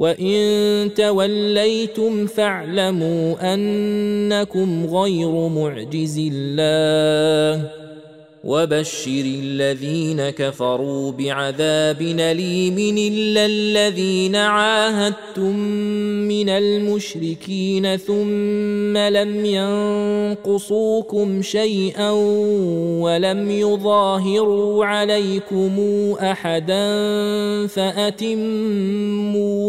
وان توليتم فاعلموا انكم غير معجز الله وبشر الذين كفروا بعذاب أليم إلا الذين عاهدتم من المشركين ثم لم ينقصوكم شيئا ولم يظاهروا عليكم أحدا فأتموا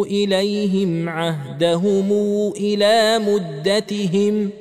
إليهم عهدهم إلى مدتهم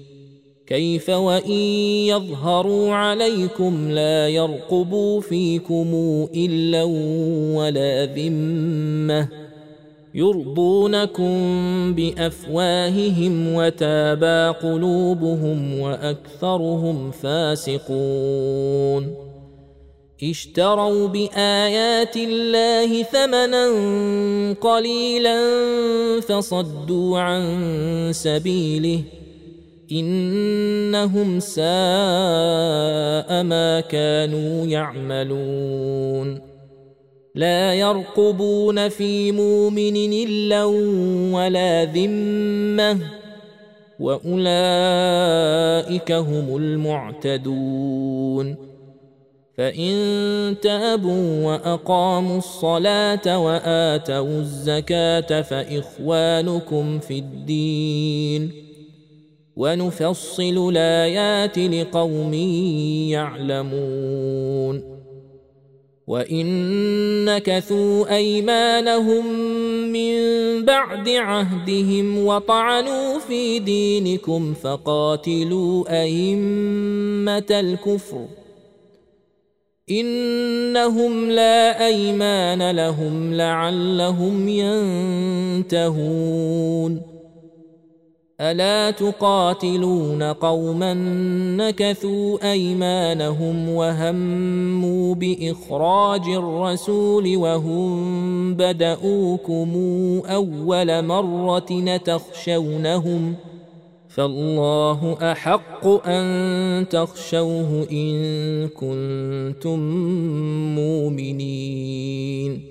كيف وإن يظهروا عليكم لا يرقبوا فيكم إلا ولا ذمة يرضونكم بأفواههم وتابى قلوبهم وأكثرهم فاسقون اشتروا بآيات الله ثمنا قليلا فصدوا عن سبيله إنهم ساء ما كانوا يعملون. لا يرقبون في مؤمن إلا ولا ذمة وأولئك هم المعتدون. فإن تابوا وأقاموا الصلاة وآتوا الزكاة فإخوانكم في الدين. ونفصل الآيات لقوم يعلمون. وإن نكثوا أيمانهم من بعد عهدهم وطعنوا في دينكم فقاتلوا أئمة الكفر. إنهم لا أيمان لهم لعلهم ينتهون. ألا تقاتلون قوما نكثوا أيمانهم وهموا بإخراج الرسول وهم بداوكم أول مرة تخشونهم فالله أحق أن تخشوه إن كنتم مؤمنين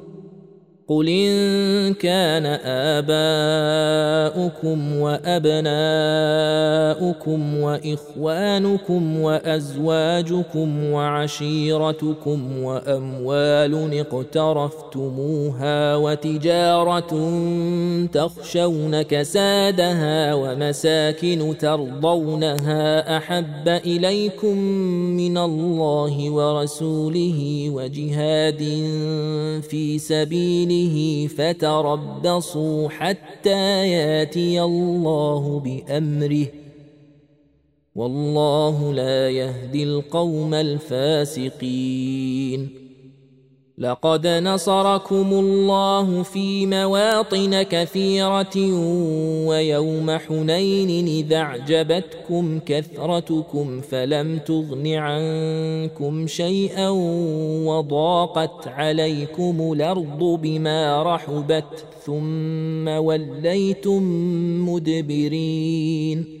قل ان كان اباؤكم وابناؤكم واخوانكم وازواجكم وعشيرتكم واموال اقترفتموها وتجاره تخشون كسادها ومساكن ترضونها احب اليكم من الله ورسوله وجهاد في سبيله به فتربصوا حتى ياتي الله بأمره. والله لا يهدي القوم الفاسقين. لقد نصركم الله في مواطن كثيرة ويوم حنين إذا أعجبتكم كثرتكم فلم تغن عنكم شيئا وضاقت عليكم الأرض بما رحبت ثم وليتم مدبرين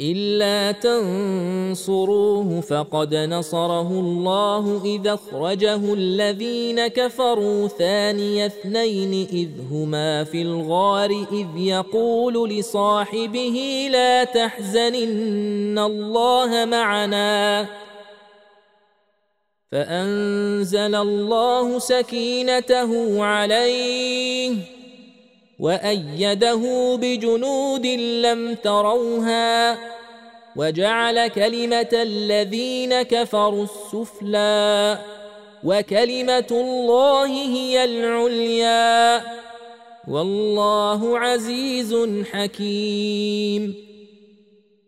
إلا تنصروه فقد نصره الله اذا أخرجه الذين كفروا ثاني اثنين إذ هما في الغار إذ يقول لصاحبه لا تحزن إن الله معنا. فأنزل الله سكينته عليه وأيده بجنود لم تروها وجعل كلمة الذين كفروا السفلى وكلمة الله هي العليا والله عزيز حكيم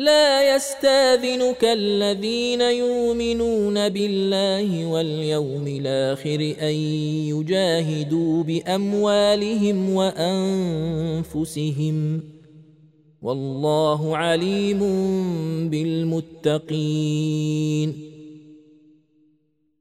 لا يستاذنك الذين يؤمنون بالله واليوم الآخر أن يجاهدوا بأموالهم وأنفسهم والله عليم بالمتقين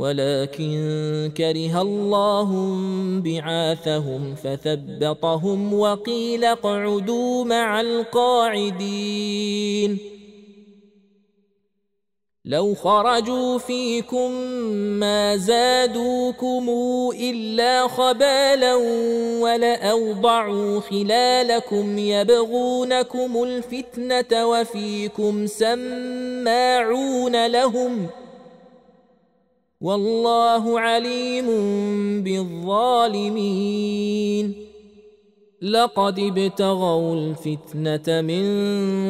ولكن كره الله بعاثهم فثبطهم وقيل اقعدوا مع القاعدين. لو خرجوا فيكم ما زادوكم إلا خبالا ولأوضعوا خلالكم يبغونكم الفتنة وفيكم سماعون لهم ۖ والله عليم بالظالمين. لقد ابتغوا الفتنة من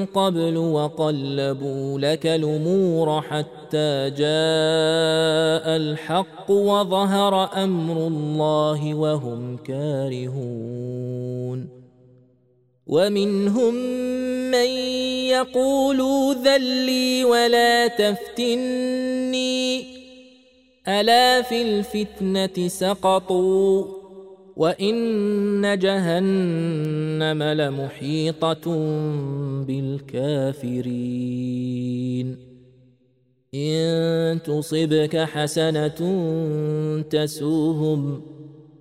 قبل وقلبوا لك الأمور حتى جاء الحق وظهر أمر الله وهم كارهون. ومنهم من يقول ذلي ولا تفتني. ألا في الفتنة سقطوا وإن جهنم لمحيطة بالكافرين. إن تصبك حسنة تسوهم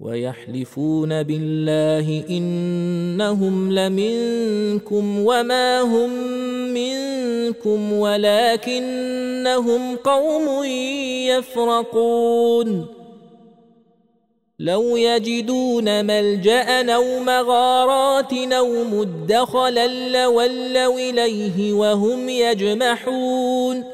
ويحلفون بالله إنهم لمنكم وما هم منكم ولكنهم قوم يفرقون. لو يجدون ملجأ أو مغارات أو مدخلا لولوا إليه وهم يجمحون.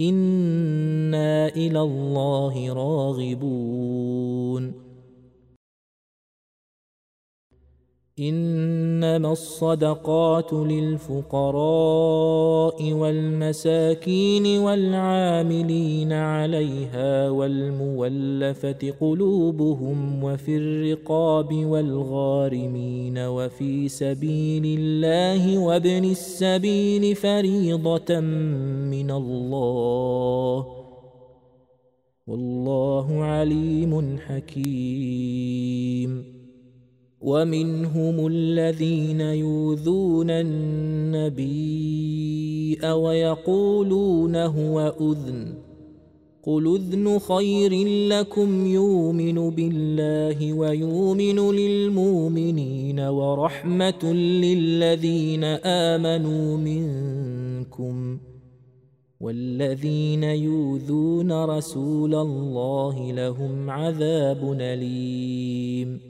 أنا إلى الله راغبون إنما الصدقات للفقراء والمساكين والعاملين عليها والمولفة قلوبهم وفي الرقاب والغارمين وفي سبيل الله وابن السبيل فريضة من الله والله عليم حكيم ومنهم الذين يوذون النبي ويقولون هو أذن قل أذن خير لكم يؤمن بالله ويؤمن للمؤمنين ورحمة للذين آمنوا منكم والذين يؤذون رسول الله لهم عذاب أليم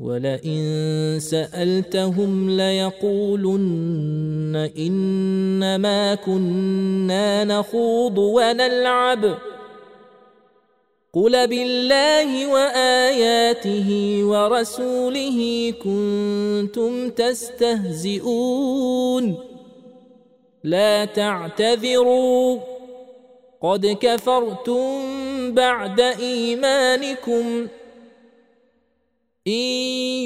ولئن سألتهم ليقولن إنما كنا نخوض ونلعب. قل بالله وآياته ورسوله كنتم تستهزئون. لا تعتذروا. قد كفرتم بعد إيمانكم. إن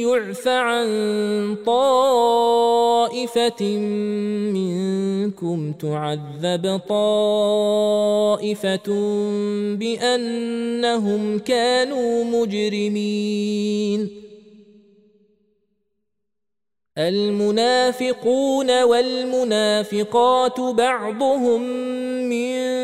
يعف عن طائفة منكم تعذب طائفة بأنهم كانوا مجرمين. المنافقون والمنافقات بعضهم من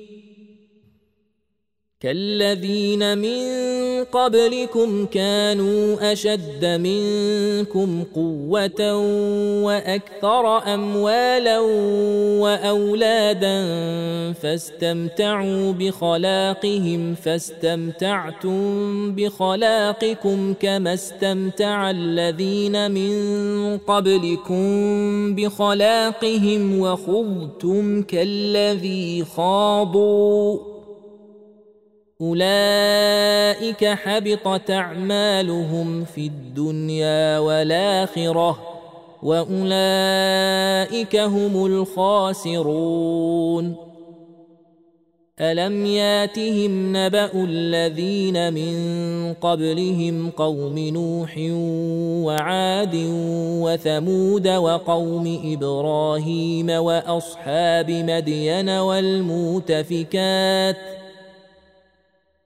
كالذين من قبلكم كانوا أشد منكم قوة وأكثر أموالا وأولادا فاستمتعوا بخلاقهم فاستمتعتم بخلاقكم كما استمتع الذين من قبلكم بخلاقهم وخضتم كالذي خاضوا اولئك حبطت اعمالهم في الدنيا والاخره واولئك هم الخاسرون الم ياتهم نبا الذين من قبلهم قوم نوح وعاد وثمود وقوم إبراهيم واصحاب مدين والمؤتفكات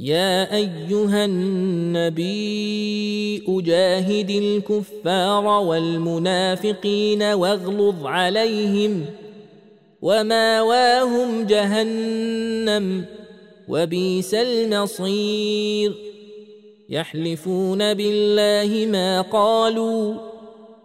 يا أيها النبي أجاهد الكفار والمنافقين واغلظ عليهم وماواهم جهنم وبئس المصير. يحلفون بالله ما قالوا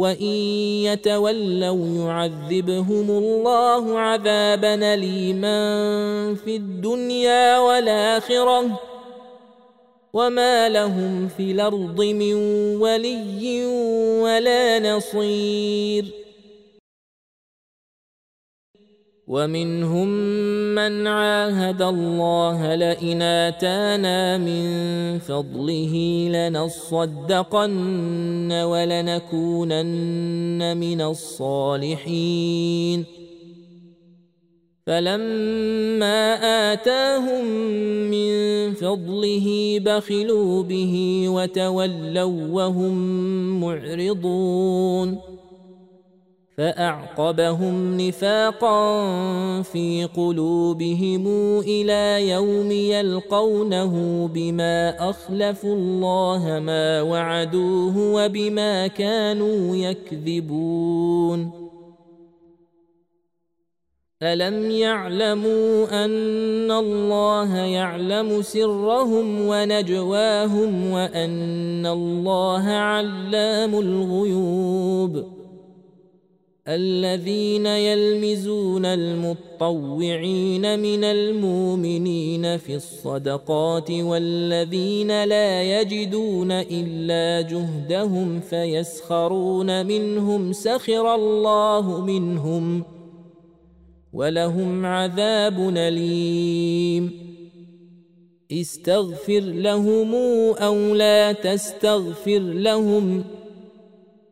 وان يتولوا يعذبهم الله عذابا اليما في الدنيا والاخره وما لهم في الأرض من ولي ولا نصير ومنهم من عاهد الله لئن آتانا من فضله لنصدقن ولنكونن من الصالحين. فلما آتاهم من فضله بخلوا به وتولوا وهم معرضون. فأعقبهم نفاقا في قلوبهم إلى يوم يلقونه بما أخلفوا الله ما وعدوه وبما كانوا يكذبون. ألم يعلموا أن الله يعلم سرهم ونجواهم وأن الله علام الغيوب؟ الذين يلمزون المطوعين من المؤمنين في الصدقات والذين لا يجدون إلا جهدهم فيسخرون منهم سخر الله منهم ولهم عذاب أليم. استغفر لهم أو لا تستغفر لهم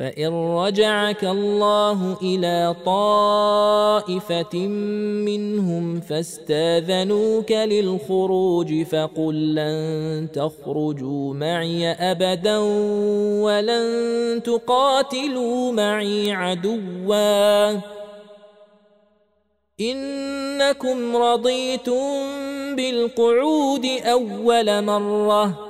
فان رجعك الله إلى طائفه منهم فاستاذنوك للخروج فقل لن تخرجوا معي ابدا ولن تقاتلوا معي عدوا انكم رضيتم بالقعود اول مره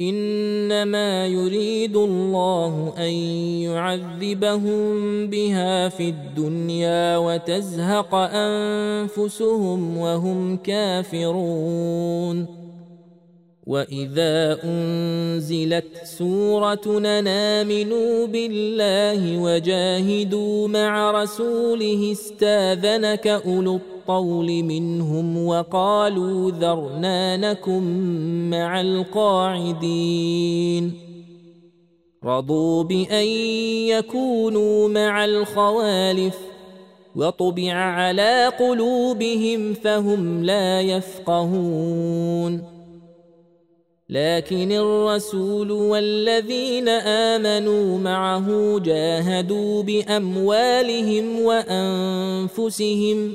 إنما يريد الله أن يعذبهم بها في الدنيا وتزهق أنفسهم وهم كافرون. وإذا أنزلت سورة نامنوا بالله وجاهدوا مع رسوله استاذنك أولو الطول منهم وقالوا ذرنا نكن مع القاعدين. رضوا بأن يكونوا مع الخوالف وطبع على قلوبهم فهم لا يفقهون. لكن الرسول والذين آمنوا معه جاهدوا بأموالهم وأنفسهم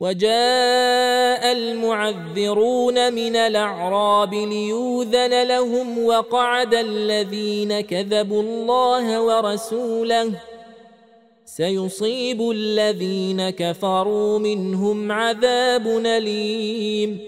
وجاء المعذرون من الأعراب ليوذن لهم وقعد الذين كذبوا الله ورسوله. سيصيب الذين كفروا منهم عذاب أليم.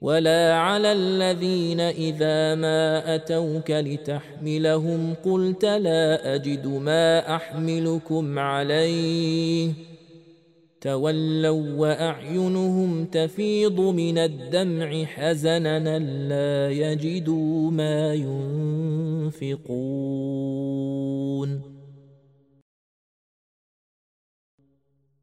ولا على الذين إذا ما أتوك لتحملهم قلت لا أجد ما أحملكم عليه. تولوا وأعينهم تفيض من الدمع حزنا لا يجدوا ما ينفقون.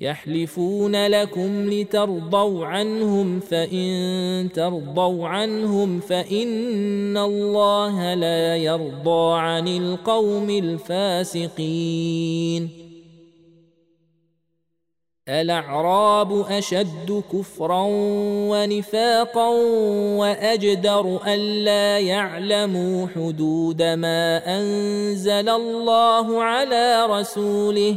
يحلفون لكم لترضوا عنهم فإن ترضوا عنهم فإن الله لا يرضى عن القوم الفاسقين. الأعراب أشد كفرا ونفاقا وأجدر الا يعلموا حدود ما أنزل الله على رسوله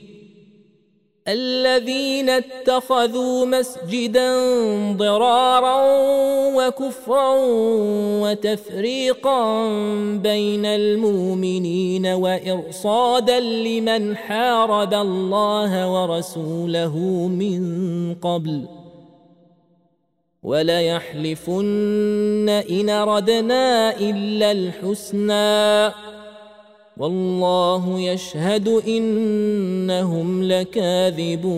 الذين اتخذوا مسجدا ضرارا وكفرا وتفريقا بين المؤمنين وإرصادا لمن حارب الله ورسوله من قبل وليحلفن إن ردنا إلا الحسنى والله يشهد إنهم لكاذبون.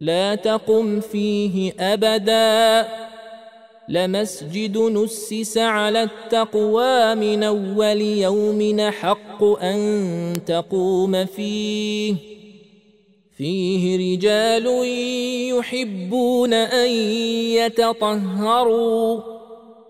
لا تقم فيه أبدا. لمسجد نسس على التقوى من أول يوم حق أن تقوم فيه. فيه رجال يحبون أن يتطهروا.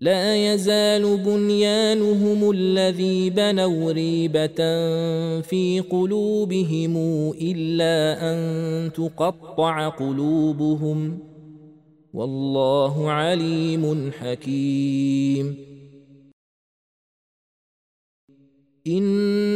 لا يزال بنيانهم الذي بنوا ريبة في قلوبهم إلا أن تقطع قلوبهم. والله عليم حكيم.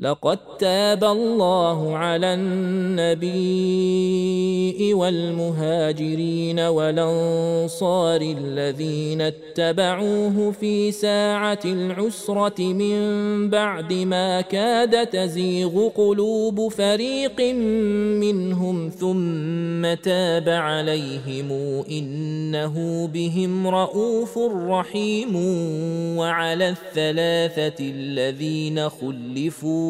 لقد تاب الله على النبي والمهاجرين والأنصار الذين اتبعوه في ساعة العسرة من بعد ما كاد تزيغ قلوب فريق منهم ثم تاب عليهم إنه بهم رءوف رحيم وعلى الثلاثة الذين خلفوا